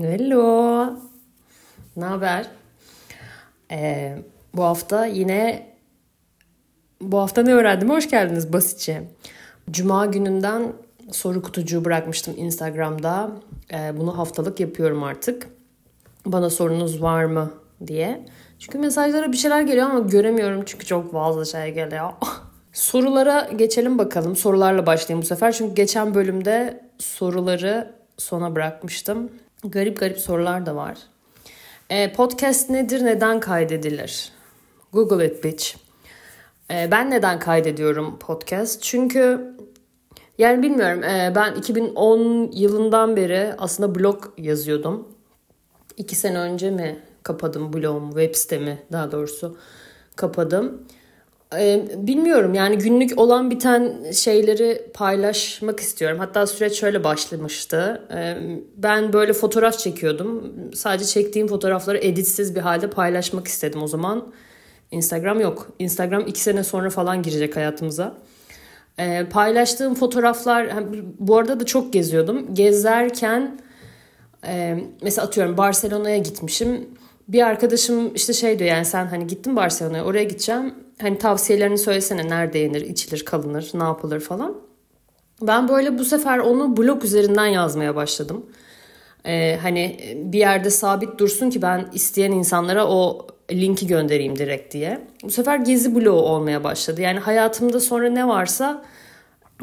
Hello. Ne haber? Ee, bu hafta yine bu hafta ne öğrendim? Hoş geldiniz basitçe. Cuma gününden soru kutucuğu bırakmıştım Instagram'da. Ee, bunu haftalık yapıyorum artık. Bana sorunuz var mı diye. Çünkü mesajlara bir şeyler geliyor ama göremiyorum çünkü çok fazla şey geliyor. Sorulara geçelim bakalım. Sorularla başlayayım bu sefer. Çünkü geçen bölümde soruları sona bırakmıştım. Garip garip sorular da var. E, podcast nedir, neden kaydedilir? Google it bitch. E, ben neden kaydediyorum podcast? Çünkü yani bilmiyorum e, ben 2010 yılından beri aslında blog yazıyordum. İki sene önce mi kapadım blogumu, web sitemi daha doğrusu kapadım. Ee, bilmiyorum yani günlük olan biten şeyleri paylaşmak istiyorum. Hatta süreç şöyle başlamıştı. Ee, ben böyle fotoğraf çekiyordum. Sadece çektiğim fotoğrafları editsiz bir halde paylaşmak istedim o zaman. Instagram yok. Instagram iki sene sonra falan girecek hayatımıza. Ee, paylaştığım fotoğraflar bu arada da çok geziyordum. Gezerken e, mesela atıyorum Barcelona'ya gitmişim. Bir arkadaşım işte şey diyor yani sen hani gittin Barcelona'ya oraya gideceğim hani tavsiyelerini söylesene nerede yenir, içilir, kalınır, ne yapılır falan. Ben böyle bu sefer onu blog üzerinden yazmaya başladım. Ee, hani bir yerde sabit dursun ki ben isteyen insanlara o linki göndereyim direkt diye. Bu sefer gezi bloğu olmaya başladı. Yani hayatımda sonra ne varsa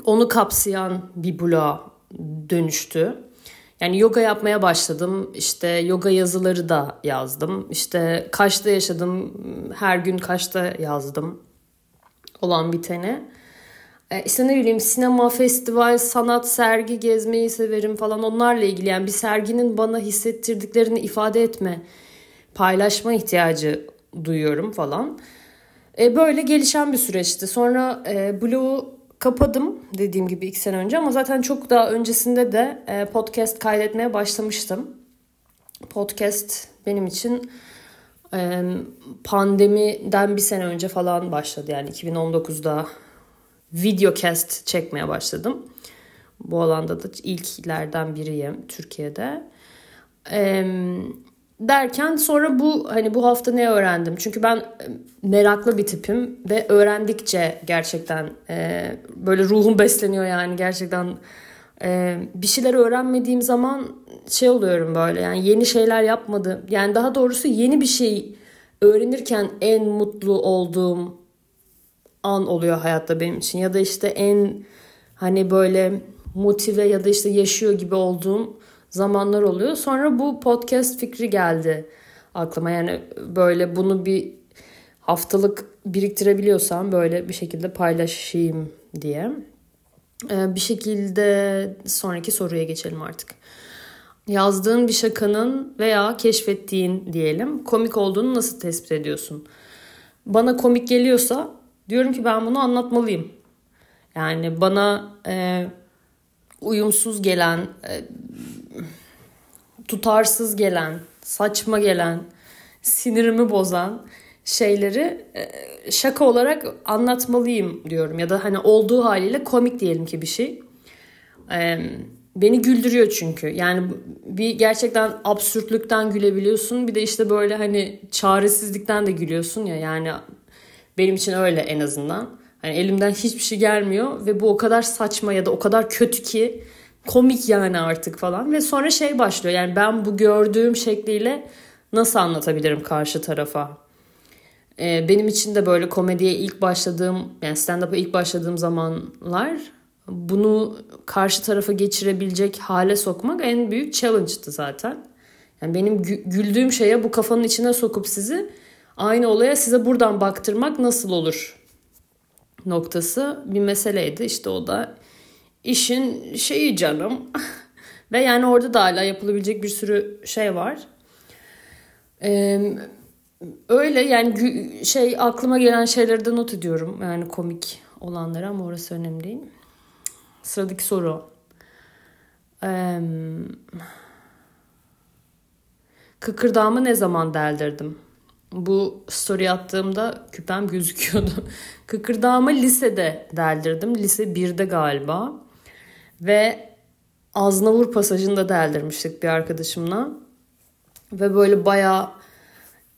onu kapsayan bir bloğa dönüştü. Yani yoga yapmaya başladım. İşte yoga yazıları da yazdım. İşte Kaş'ta yaşadım. Her gün Kaş'ta yazdım. Olan biteni. E işte ne bileyim sinema, festival, sanat, sergi gezmeyi severim falan onlarla ilgili. Yani bir serginin bana hissettirdiklerini ifade etme, paylaşma ihtiyacı duyuyorum falan. E böyle gelişen bir süreçti. Sonra e, blogu kapadım dediğim gibi iki sene önce ama zaten çok daha öncesinde de e, podcast kaydetmeye başlamıştım. Podcast benim için pandemiden bir sene önce falan başladı yani 2019'da videocast çekmeye başladım. Bu alanda da ilklerden biriyim Türkiye'de. Derken sonra bu hani bu hafta ne öğrendim? Çünkü ben e, meraklı bir tipim ve öğrendikçe gerçekten e, böyle ruhum besleniyor yani gerçekten e, bir şeyler öğrenmediğim zaman şey oluyorum böyle yani yeni şeyler yapmadım. Yani daha doğrusu yeni bir şey öğrenirken en mutlu olduğum an oluyor hayatta benim için ya da işte en hani böyle motive ya da işte yaşıyor gibi olduğum zamanlar oluyor. Sonra bu podcast fikri geldi aklıma. Yani böyle bunu bir haftalık biriktirebiliyorsam böyle bir şekilde paylaşayım diye. Ee, bir şekilde sonraki soruya geçelim artık. Yazdığın bir şakanın veya keşfettiğin diyelim komik olduğunu nasıl tespit ediyorsun? Bana komik geliyorsa diyorum ki ben bunu anlatmalıyım. Yani bana e, uyumsuz gelen, e, tutarsız gelen, saçma gelen, sinirimi bozan şeyleri e, şaka olarak anlatmalıyım diyorum. Ya da hani olduğu haliyle komik diyelim ki bir şey. E, beni güldürüyor çünkü. Yani bir gerçekten absürtlükten gülebiliyorsun. Bir de işte böyle hani çaresizlikten de gülüyorsun ya. Yani benim için öyle en azından. Hani elimden hiçbir şey gelmiyor ve bu o kadar saçma ya da o kadar kötü ki komik yani artık falan ve sonra şey başlıyor yani ben bu gördüğüm şekliyle nasıl anlatabilirim karşı tarafa? Ee, benim için de böyle komediye ilk başladığım yani stand-up'a ilk başladığım zamanlar bunu karşı tarafa geçirebilecek hale sokmak en büyük challenge'tı zaten. Yani benim güldüğüm şeye bu kafanın içine sokup sizi aynı olaya size buradan baktırmak nasıl olur noktası bir meseleydi. İşte o da işin şeyi canım. Ve yani orada da hala yapılabilecek bir sürü şey var. Ee, öyle yani şey aklıma gelen şeyleri de not ediyorum. Yani komik olanları ama orası önemli değil. Sıradaki soru. Ee, kıkırdağımı ne zaman deldirdim? Bu story attığımda küpem gözüküyordu. Kıkırdağımı lisede deldirdim. Lise 1'de galiba. Ve Aznavur pasajında deldirmiştik bir arkadaşımla. Ve böyle bayağı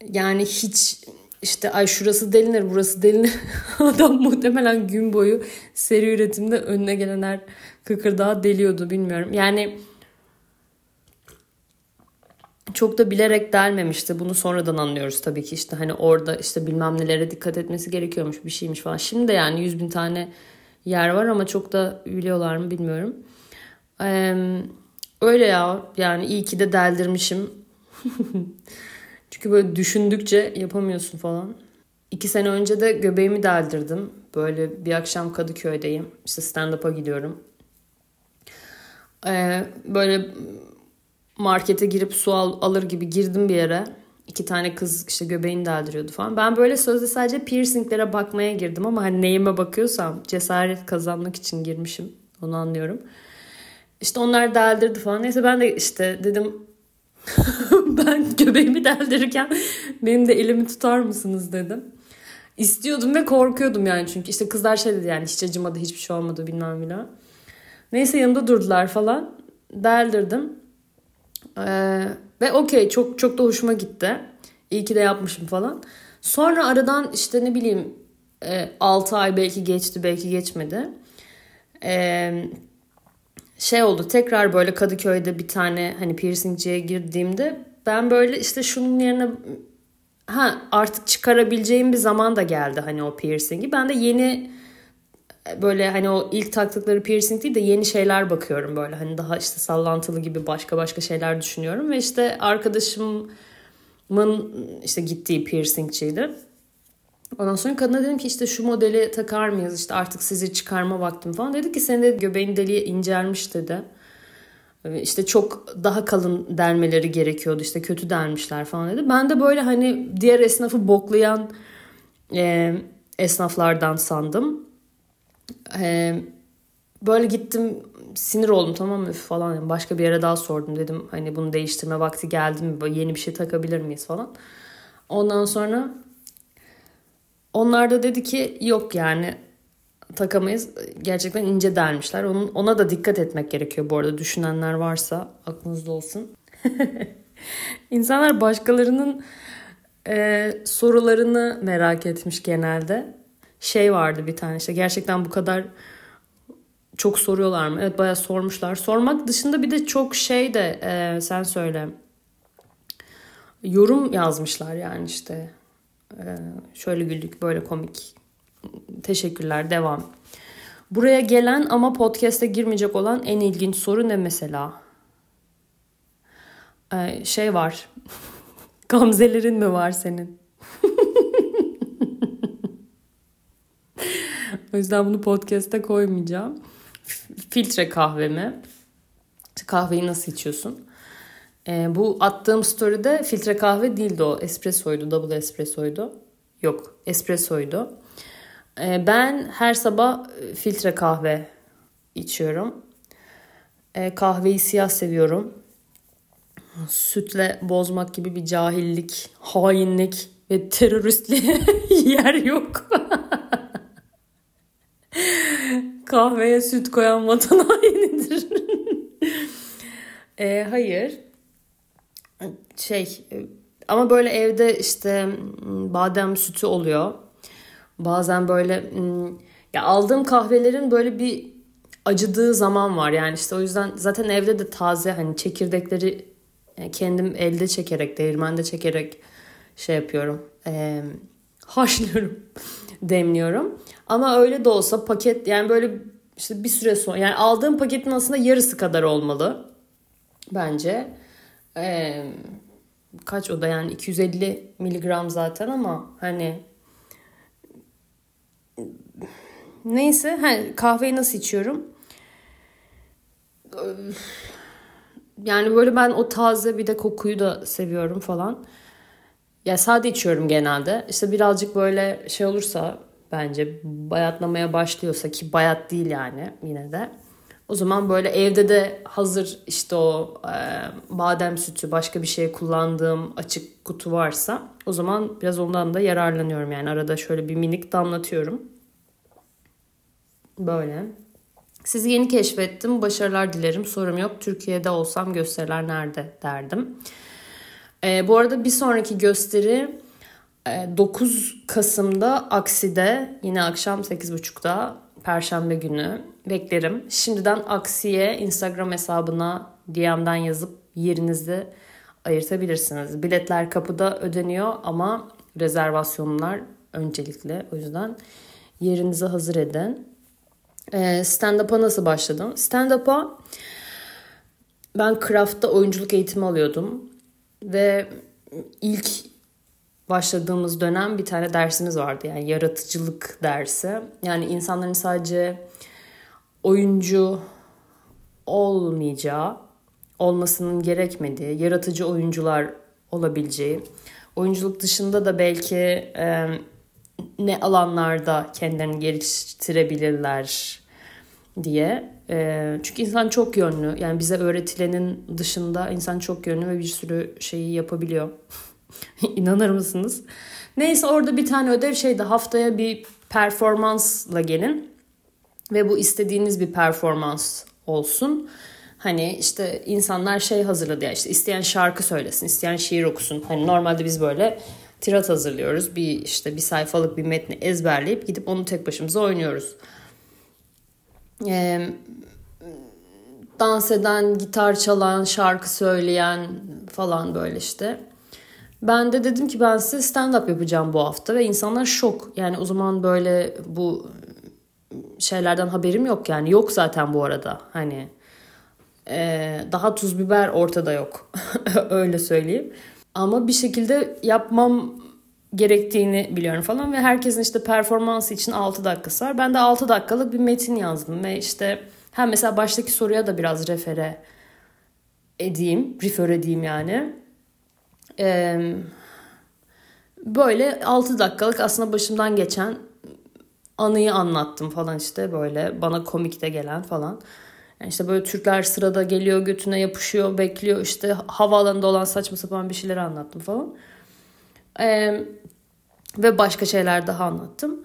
yani hiç işte ay şurası delinir burası delinir. Adam muhtemelen gün boyu seri üretimde önüne gelen her kıkırdağı deliyordu bilmiyorum. Yani çok da bilerek delmemişti. Bunu sonradan anlıyoruz tabii ki işte hani orada işte bilmem nelere dikkat etmesi gerekiyormuş bir şeymiş falan. Şimdi de yani yüz bin tane yer var ama çok da biliyorlar mı bilmiyorum. Ee, öyle ya yani iyi ki de deldirmişim. Çünkü böyle düşündükçe yapamıyorsun falan. İki sene önce de göbeğimi deldirdim. Böyle bir akşam Kadıköy'deyim. İşte stand-up'a gidiyorum. Ee, böyle markete girip su al, alır gibi girdim bir yere. İki tane kız işte göbeğini deldiriyordu falan. Ben böyle sözde sadece piercinglere bakmaya girdim ama hani neyime bakıyorsam cesaret kazanmak için girmişim. Onu anlıyorum. İşte onlar deldirdi falan. Neyse ben de işte dedim ben göbeğimi deldirirken benim de elimi tutar mısınız dedim. İstiyordum ve korkuyordum yani çünkü işte kızlar şey dedi yani hiç acımadı hiçbir şey olmadı bilmem bilmem. Neyse yanımda durdular falan. Deldirdim. Ee, ve okey çok çok da hoşuma gitti. İyi ki de yapmışım falan. Sonra aradan işte ne bileyim e, 6 ay belki geçti belki geçmedi. Eee şey oldu tekrar böyle Kadıköy'de bir tane hani piercingciye girdiğimde ben böyle işte şunun yerine ha artık çıkarabileceğim bir zaman da geldi hani o piercingi. Ben de yeni böyle hani o ilk taktıkları piercing değil de yeni şeyler bakıyorum böyle hani daha işte sallantılı gibi başka başka şeyler düşünüyorum ve işte arkadaşımın işte gittiği piercingçiydi. Ondan sonra kadına dedim ki işte şu modeli takar mıyız işte artık sizi çıkarma vaktim falan. Dedi ki senin de göbeğin deliği incelmiş dedi. İşte çok daha kalın delmeleri gerekiyordu işte kötü delmişler falan dedi. Ben de böyle hani diğer esnafı boklayan e, esnaflardan sandım. E, böyle gittim sinir oldum tamam mı falan. Başka bir yere daha sordum dedim hani bunu değiştirme vakti geldi mi yeni bir şey takabilir miyiz falan. Ondan sonra onlar da dedi ki yok yani takamayız. Gerçekten ince delmişler. Onun, ona da dikkat etmek gerekiyor bu arada. Düşünenler varsa aklınızda olsun. İnsanlar başkalarının e, sorularını merak etmiş genelde. Şey vardı bir tane işte gerçekten bu kadar çok soruyorlar mı? Evet bayağı sormuşlar. Sormak dışında bir de çok şey de e, sen söyle. Yorum yazmışlar yani işte ee, şöyle güldük, böyle komik. Teşekkürler, devam. Buraya gelen ama podcast'e girmeyecek olan en ilginç soru ne mesela? Ee, şey var. Gamzelerin mi var senin? o yüzden bunu podcast'e koymayacağım. Filtre kahvemi. Kahveyi nasıl içiyorsun? E, bu attığım story'de filtre kahve değildi o. Espressoydu, double espressoydu. Yok, espressoydu. E, ben her sabah e, filtre kahve içiyorum. E, kahveyi siyah seviyorum. Sütle bozmak gibi bir cahillik, hainlik ve teröristliğe yer yok. Kahveye süt koyan vatan hainidir. e, hayır şey e, ama böyle evde işte badem sütü oluyor. Bazen böyle ya aldığım kahvelerin böyle bir acıdığı zaman var. Yani işte o yüzden zaten evde de taze hani çekirdekleri e, kendim elde çekerek, değirmende çekerek şey yapıyorum. E, haşlıyorum, demliyorum. Ama öyle de olsa paket yani böyle işte bir süre sonra yani aldığım paketin aslında yarısı kadar olmalı bence. Ee, kaç o da yani 250 miligram zaten ama hani neyse hani kahveyi nasıl içiyorum? Yani böyle ben o taze bir de kokuyu da seviyorum falan. Ya sade içiyorum genelde. İşte birazcık böyle şey olursa bence bayatlamaya başlıyorsa ki bayat değil yani yine de. O zaman böyle evde de hazır işte o e, badem sütü başka bir şey kullandığım açık kutu varsa o zaman biraz ondan da yararlanıyorum. Yani arada şöyle bir minik damlatıyorum. Böyle. Sizi yeni keşfettim. Başarılar dilerim. Sorum yok. Türkiye'de olsam gösteriler nerede derdim. Ee, bu arada bir sonraki gösteri 9 e, Kasım'da Aksi'de yine akşam 8.30'da Perşembe günü beklerim. Şimdiden Aksi'ye Instagram hesabına DM'den yazıp yerinizi ayırtabilirsiniz. Biletler kapıda ödeniyor ama rezervasyonlar öncelikli. O yüzden yerinizi hazır edin. E, stand-up'a nasıl başladım? Stand-up'a ben Craft'ta oyunculuk eğitimi alıyordum. Ve ilk başladığımız dönem bir tane dersimiz vardı. Yani yaratıcılık dersi. Yani insanların sadece oyuncu olmayacağı, olmasının gerekmediği, yaratıcı oyuncular olabileceği, oyunculuk dışında da belki e, ne alanlarda kendilerini geliştirebilirler diye. E, çünkü insan çok yönlü. Yani bize öğretilenin dışında insan çok yönlü ve bir sürü şeyi yapabiliyor. İnanır mısınız? Neyse orada bir tane ödev şeydi. Haftaya bir performansla gelin. Ve bu istediğiniz bir performans olsun. Hani işte insanlar şey hazırladı ya işte isteyen şarkı söylesin, isteyen şiir okusun. Hani normalde biz böyle tirat hazırlıyoruz. Bir işte bir sayfalık bir metni ezberleyip gidip onu tek başımıza oynuyoruz. Ee, dans eden, gitar çalan, şarkı söyleyen falan böyle işte. Ben de dedim ki ben size stand-up yapacağım bu hafta ve insanlar şok. Yani o zaman böyle bu şeylerden haberim yok yani. Yok zaten bu arada. Hani e, daha tuz biber ortada yok. Öyle söyleyeyim. Ama bir şekilde yapmam gerektiğini biliyorum falan ve herkesin işte performansı için 6 dakikası var. Ben de 6 dakikalık bir metin yazdım ve işte hem mesela baştaki soruya da biraz refere edeyim, refer edeyim yani. Ee, böyle 6 dakikalık aslında başımdan geçen anıyı anlattım falan işte böyle bana komik de gelen falan. Yani işte böyle Türkler sırada geliyor götüne yapışıyor bekliyor işte havaalanında olan saçma sapan bir şeyler anlattım falan. Ee, ve başka şeyler daha anlattım.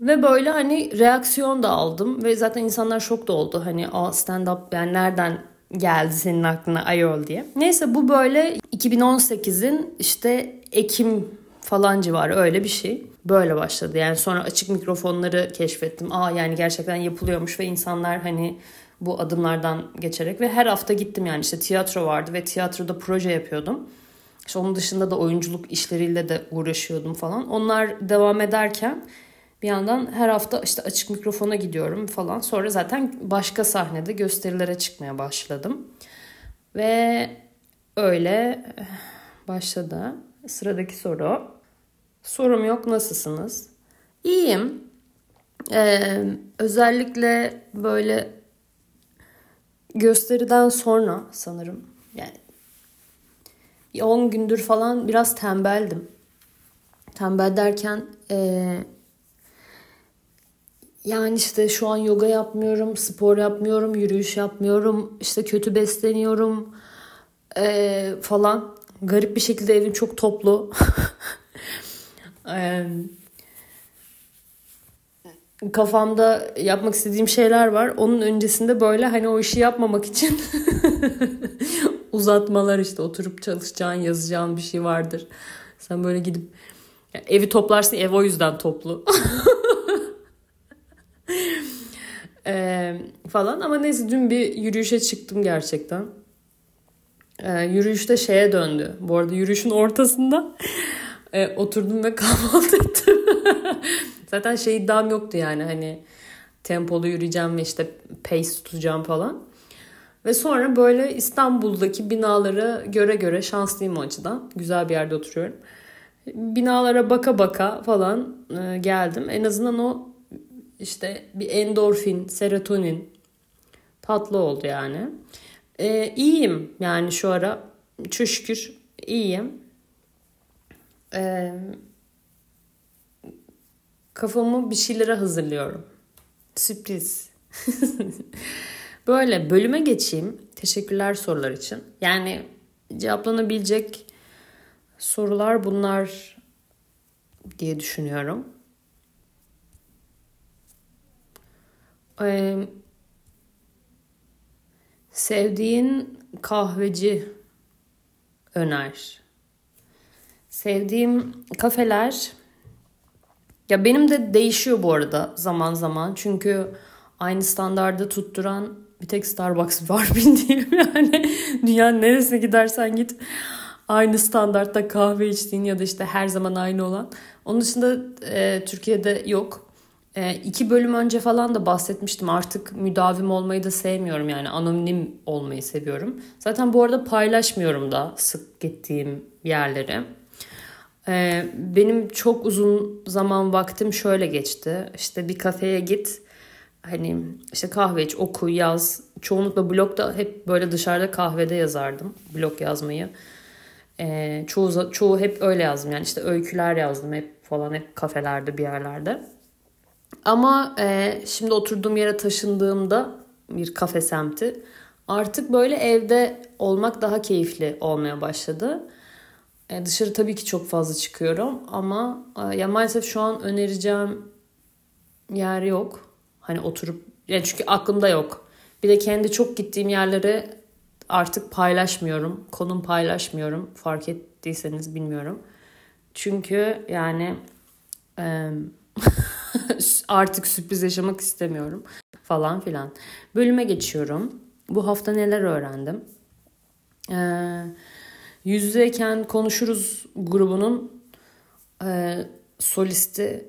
Ve böyle hani reaksiyon da aldım ve zaten insanlar şok da oldu. Hani stand up yani nereden geldi senin aklına ayol diye. Neyse bu böyle 2018'in işte Ekim falan civarı öyle bir şey. Böyle başladı. Yani sonra açık mikrofonları keşfettim. Aa yani gerçekten yapılıyormuş ve insanlar hani bu adımlardan geçerek ve her hafta gittim yani işte tiyatro vardı ve tiyatroda proje yapıyordum. İşte onun dışında da oyunculuk işleriyle de uğraşıyordum falan. Onlar devam ederken bir yandan her hafta işte açık mikrofona gidiyorum falan. Sonra zaten başka sahnede gösterilere çıkmaya başladım. Ve öyle başladı. Sıradaki soru. Sorum yok nasılsınız? İyiyim. Ee, özellikle böyle gösteriden sonra sanırım yani 10 gündür falan biraz tembeldim. Tembel derken e, yani işte şu an yoga yapmıyorum, spor yapmıyorum, yürüyüş yapmıyorum, işte kötü besleniyorum e, falan. Garip bir şekilde evim çok toplu. e, kafamda yapmak istediğim şeyler var. Onun öncesinde böyle hani o işi yapmamak için uzatmalar işte oturup çalışacağın, yazacağın bir şey vardır. Sen böyle gidip yani evi toplarsın ev o yüzden toplu. ee, falan ama neyse dün bir yürüyüşe çıktım gerçekten. Ee, yürüyüşte şeye döndü. Bu arada yürüyüşün ortasında e, oturdum ve kahvaltı ettim. Zaten şey iddiam yoktu yani hani tempolu yürüyeceğim ve işte pace tutacağım falan. Ve sonra böyle İstanbul'daki binaları göre göre şanslıyım o açıdan. Güzel bir yerde oturuyorum. Binalara baka baka falan e, geldim. En azından o işte bir endorfin, serotonin tatlı oldu yani. E, iyiyim yani şu ara. Çok şükür iyiyim. E, kafamı bir şeylere hazırlıyorum. Sürpriz. Böyle bölüme geçeyim. Teşekkürler sorular için. Yani cevaplanabilecek sorular bunlar diye düşünüyorum. Ee, Sevdiğin kahveci öner. Sevdiğim kafeler ya benim de değişiyor bu arada zaman zaman. Çünkü aynı standardı tutturan bir tek Starbucks var bildiğim yani. Dünyanın neresine gidersen git aynı standartta kahve içtiğin ya da işte her zaman aynı olan. Onun dışında e, Türkiye'de yok. E, iki bölüm önce falan da bahsetmiştim. Artık müdavim olmayı da sevmiyorum yani anonim olmayı seviyorum. Zaten bu arada paylaşmıyorum da sık gittiğim yerleri. E, benim çok uzun zaman vaktim şöyle geçti. İşte bir kafeye git hani işte kahve iç, oku, yaz. Çoğunlukla blogda hep böyle dışarıda kahvede yazardım blog yazmayı. E, çoğu, çoğu hep öyle yazdım yani işte öyküler yazdım hep falan hep kafelerde bir yerlerde. Ama e, şimdi oturduğum yere taşındığımda bir kafe semti artık böyle evde olmak daha keyifli olmaya başladı. E, dışarı tabii ki çok fazla çıkıyorum ama e, ya maalesef şu an önereceğim yer yok. Hani oturup yani çünkü aklımda yok. Bir de kendi çok gittiğim yerleri artık paylaşmıyorum. Konum paylaşmıyorum. Fark ettiyseniz bilmiyorum. Çünkü yani e, artık sürpriz yaşamak istemiyorum falan filan. Bölüme geçiyorum. Bu hafta neler öğrendim? Ee, yüz konuşuruz grubunun e, solisti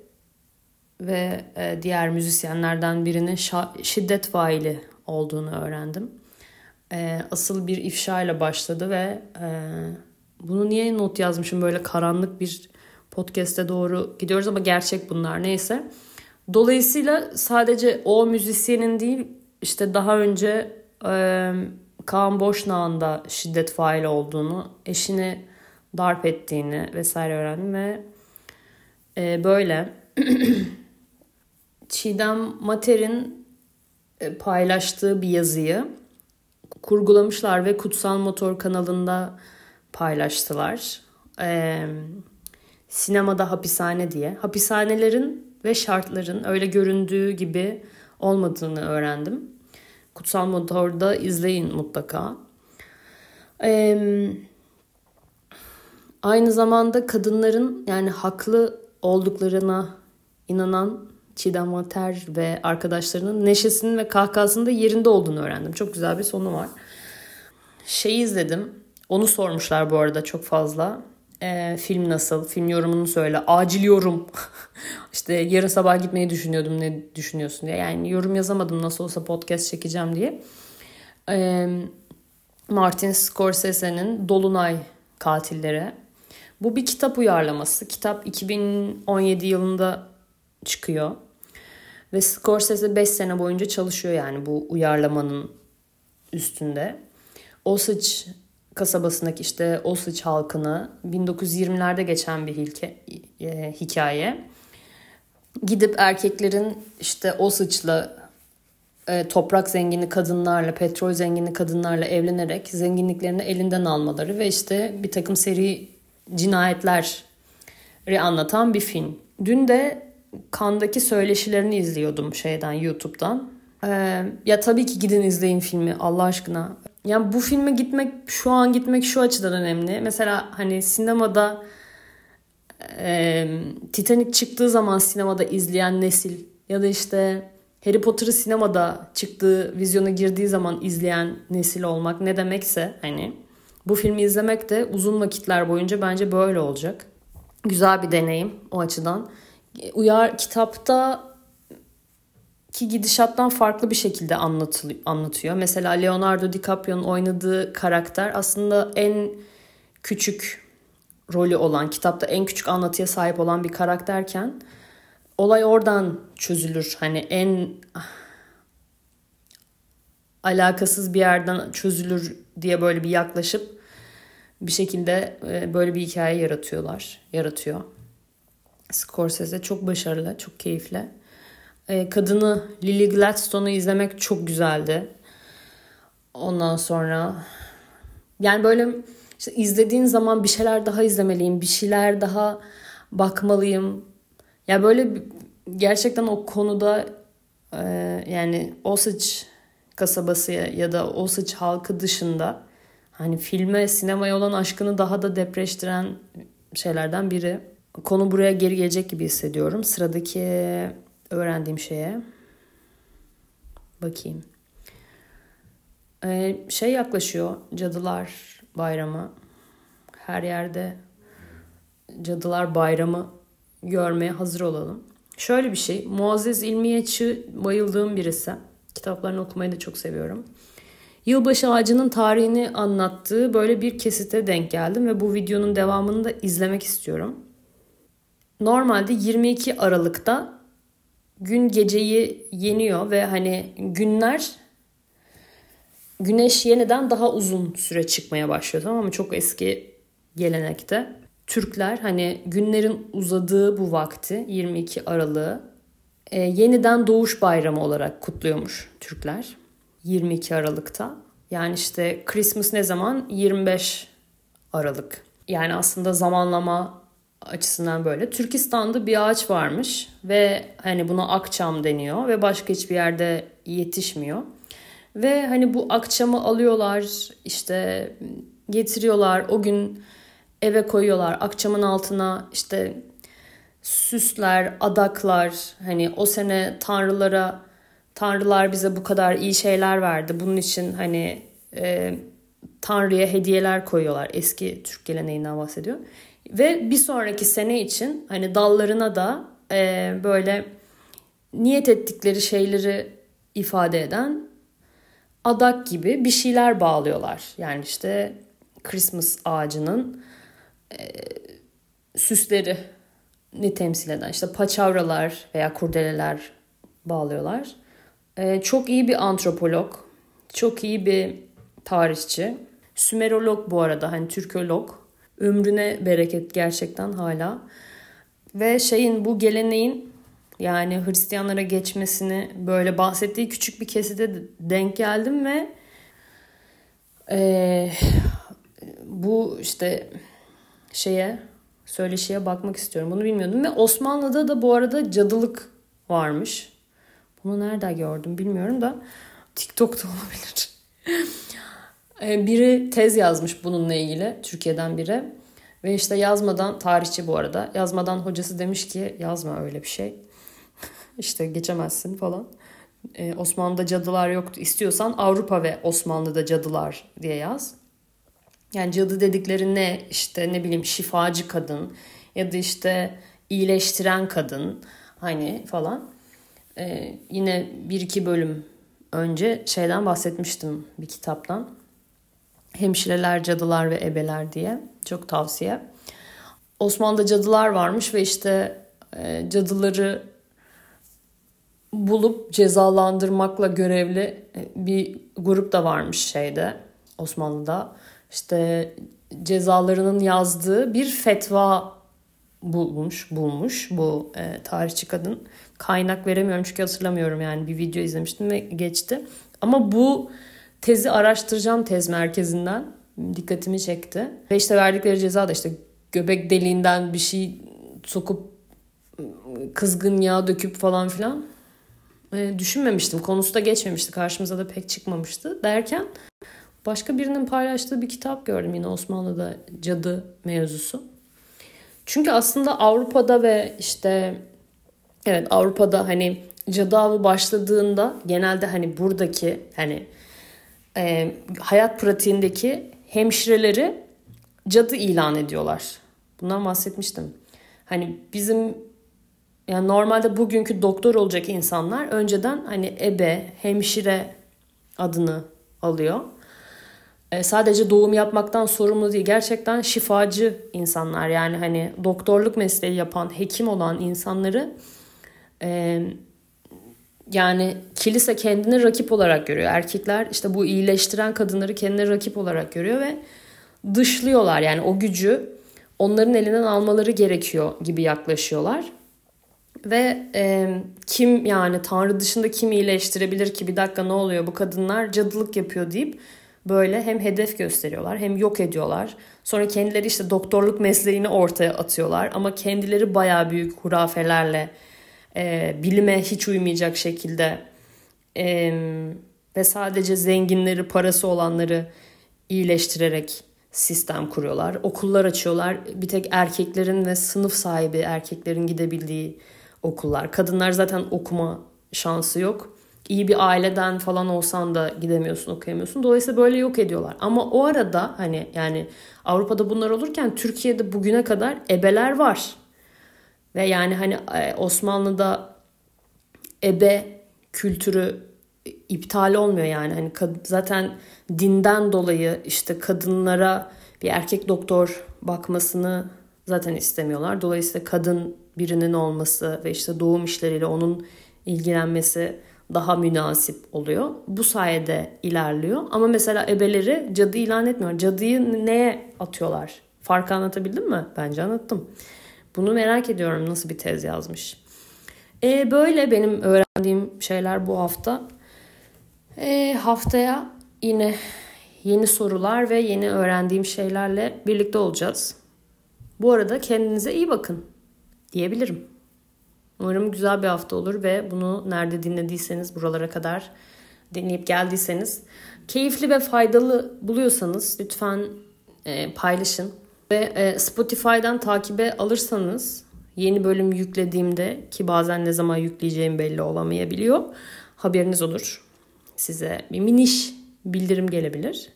ve e, diğer müzisyenlerden birinin şiddet faili olduğunu öğrendim. E, asıl bir ifşa ile başladı ve e, bunu niye not yazmışım böyle karanlık bir podcast'e doğru gidiyoruz ama gerçek bunlar neyse. Dolayısıyla sadece o müzisyenin değil işte daha önce e, Kaan Boşnağ'ın da şiddet faili olduğunu, eşini darp ettiğini vesaire öğrendim ve e, böyle Çiğdem Mater'in paylaştığı bir yazıyı kurgulamışlar ve Kutsal Motor kanalında paylaştılar. Ee, sinemada hapishane diye. Hapishanelerin ve şartların öyle göründüğü gibi olmadığını öğrendim. Kutsal Motor'da izleyin mutlaka. Ee, aynı zamanda kadınların yani haklı olduklarına inanan Çiğdem Mater ve arkadaşlarının neşesinin ve kahkahasının da yerinde olduğunu öğrendim. Çok güzel bir sonu var. Şeyi izledim. Onu sormuşlar bu arada çok fazla. Ee, film nasıl? Film yorumunu söyle. Acil yorum. işte yarın sabah gitmeyi düşünüyordum. Ne düşünüyorsun diye. Yani yorum yazamadım nasıl olsa podcast çekeceğim diye. Ee, Martin Scorsese'nin Dolunay Katilleri. Bu bir kitap uyarlaması. Kitap 2017 yılında çıkıyor. Ve Scorsese 5 sene boyunca çalışıyor yani bu uyarlamanın üstünde. Osage kasabasındaki işte Osage halkını 1920'lerde geçen bir e, hikaye. Gidip erkeklerin işte Osage'la e, toprak zengini kadınlarla, petrol zengini kadınlarla evlenerek zenginliklerini elinden almaları ve işte bir takım seri cinayetleri anlatan bir film. Dün de Kandaki söyleşilerini izliyordum şeyden YouTube'dan. Ee, ya tabii ki gidin izleyin filmi Allah aşkına. Yani bu filme gitmek şu an gitmek şu açıdan önemli. Mesela hani sinemada e, Titanic çıktığı zaman sinemada izleyen nesil ya da işte Harry Potter'ı sinemada çıktığı vizyona girdiği zaman izleyen nesil olmak ne demekse hani bu filmi izlemek de uzun vakitler boyunca bence böyle olacak. Güzel bir deneyim o açıdan uyar kitapta ki gidişattan farklı bir şekilde anlatıyor. Mesela Leonardo DiCaprio'nun oynadığı karakter aslında en küçük rolü olan, kitapta en küçük anlatıya sahip olan bir karakterken olay oradan çözülür. Hani en alakasız bir yerden çözülür diye böyle bir yaklaşıp bir şekilde e, böyle bir hikaye yaratıyorlar, yaratıyor. Scorsese çok başarılı, çok keyifli. Ee, kadını Lily Gladstone'u izlemek çok güzeldi. Ondan sonra yani böyle işte izlediğin zaman bir şeyler daha izlemeliyim, bir şeyler daha bakmalıyım. Ya yani böyle gerçekten o konuda e, yani Osage kasabası ya da Osage halkı dışında hani filme sinemaya olan aşkını daha da depreştiren şeylerden biri. Konu buraya geri gelecek gibi hissediyorum. Sıradaki öğrendiğim şeye bakayım. Ee, şey yaklaşıyor Cadılar Bayramı. Her yerde Cadılar Bayramı görmeye hazır olalım. Şöyle bir şey. Muazzez İlmiyeç'i bayıldığım birisi. Kitaplarını okumayı da çok seviyorum. Yılbaşı ağacının tarihini anlattığı böyle bir kesite denk geldim ve bu videonun devamını da izlemek istiyorum. Normalde 22 Aralık'ta gün geceyi yeniyor ve hani günler güneş yeniden daha uzun süre çıkmaya başlıyor tamam mı? Çok eski gelenekte. Türkler hani günlerin uzadığı bu vakti 22 Aralık'ı e, yeniden doğuş bayramı olarak kutluyormuş Türkler 22 Aralık'ta. Yani işte Christmas ne zaman? 25 Aralık. Yani aslında zamanlama açısından böyle. Türkistan'da bir ağaç varmış ve hani buna akçam deniyor ve başka hiçbir yerde yetişmiyor. Ve hani bu akçamı alıyorlar işte getiriyorlar o gün eve koyuyorlar. Akçamın altına işte süsler, adaklar hani o sene tanrılara tanrılar bize bu kadar iyi şeyler verdi. Bunun için hani e, tanrıya hediyeler koyuyorlar. Eski Türk geleneğinden bahsediyor. Ve bir sonraki sene için hani dallarına da e, böyle niyet ettikleri şeyleri ifade eden adak gibi bir şeyler bağlıyorlar. Yani işte Christmas ağacının e, süsleri ni temsil eden işte paçavralar veya kurdeleler bağlıyorlar. E, çok iyi bir antropolog, çok iyi bir tarihçi. Sümerolog bu arada hani Türkolog. Ömrüne bereket gerçekten hala. Ve şeyin bu geleneğin yani Hristiyanlara geçmesini böyle bahsettiği küçük bir keside denk geldim ve e, bu işte şeye söyleşiye bakmak istiyorum. Bunu bilmiyordum ve Osmanlı'da da bu arada cadılık varmış. Bunu nerede gördüm bilmiyorum da TikTok'ta olabilir. E, biri tez yazmış bununla ilgili Türkiye'den biri. Ve işte yazmadan tarihçi bu arada. Yazmadan hocası demiş ki yazma öyle bir şey. işte geçemezsin falan. Ee, Osmanlı'da cadılar yoktu. İstiyorsan Avrupa ve Osmanlı'da cadılar diye yaz. Yani cadı dedikleri ne? İşte ne bileyim şifacı kadın ya da işte iyileştiren kadın hani falan. Ee, yine bir iki bölüm önce şeyden bahsetmiştim bir kitaptan. Hemşireler, Cadılar ve Ebeler diye. Çok tavsiye. Osmanlı'da cadılar varmış ve işte e, cadıları bulup cezalandırmakla görevli e, bir grup da varmış şeyde Osmanlı'da. İşte cezalarının yazdığı bir fetva bulmuş, bulmuş bu e, tarihçi kadın. Kaynak veremiyorum çünkü hatırlamıyorum yani bir video izlemiştim ve geçti. Ama bu tezi araştıracağım tez merkezinden. Dikkatimi çekti. Ve işte verdikleri ceza da işte göbek deliğinden bir şey sokup kızgın yağ döküp falan filan. E, düşünmemiştim. Konusu da geçmemişti. Karşımıza da pek çıkmamıştı. Derken başka birinin paylaştığı bir kitap gördüm yine Osmanlı'da cadı mevzusu. Çünkü aslında Avrupa'da ve işte evet Avrupa'da hani cadı avı başladığında genelde hani buradaki hani e, hayat pratiğindeki hemşireleri cadı ilan ediyorlar. Bundan bahsetmiştim. Hani bizim yani normalde bugünkü doktor olacak insanlar önceden hani ebe, hemşire adını alıyor. E, sadece doğum yapmaktan sorumlu değil. Gerçekten şifacı insanlar yani hani doktorluk mesleği yapan, hekim olan insanları e, yani kilise kendini rakip olarak görüyor. Erkekler işte bu iyileştiren kadınları kendine rakip olarak görüyor ve dışlıyorlar. Yani o gücü onların elinden almaları gerekiyor gibi yaklaşıyorlar. Ve e, kim yani Tanrı dışında kim iyileştirebilir ki bir dakika ne oluyor bu kadınlar cadılık yapıyor deyip böyle hem hedef gösteriyorlar hem yok ediyorlar. Sonra kendileri işte doktorluk mesleğini ortaya atıyorlar ama kendileri baya büyük hurafelerle e, bilime hiç uymayacak şekilde e, ve sadece zenginleri, parası olanları iyileştirerek sistem kuruyorlar. Okullar açıyorlar. Bir tek erkeklerin ve sınıf sahibi erkeklerin gidebildiği okullar. Kadınlar zaten okuma şansı yok. İyi bir aileden falan olsan da gidemiyorsun, okuyamıyorsun. Dolayısıyla böyle yok ediyorlar. Ama o arada hani yani Avrupa'da bunlar olurken Türkiye'de bugüne kadar ebeler var. Ve yani hani e, Osmanlı'da ebe kültürü iptal olmuyor yani. Hani zaten dinden dolayı işte kadınlara bir erkek doktor bakmasını zaten istemiyorlar. Dolayısıyla kadın birinin olması ve işte doğum işleriyle onun ilgilenmesi daha münasip oluyor. Bu sayede ilerliyor. Ama mesela ebeleri cadı ilan etmiyor. Cadıyı neye atıyorlar? Farkı anlatabildim mi? Bence anlattım. Bunu merak ediyorum nasıl bir tez yazmış. E, böyle benim öğrendiğim şeyler bu hafta. E, haftaya yine yeni sorular ve yeni öğrendiğim şeylerle birlikte olacağız. Bu arada kendinize iyi bakın diyebilirim. Umarım güzel bir hafta olur ve bunu nerede dinlediyseniz buralara kadar dinleyip geldiyseniz keyifli ve faydalı buluyorsanız lütfen e, paylaşın. Ve e, Spotify'dan takibe alırsanız yeni bölüm yüklediğimde ki bazen ne zaman yükleyeceğim belli olamayabiliyor. Haberiniz olur. Size bir miniş bildirim gelebilir.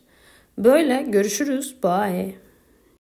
Böyle görüşürüz. Bye.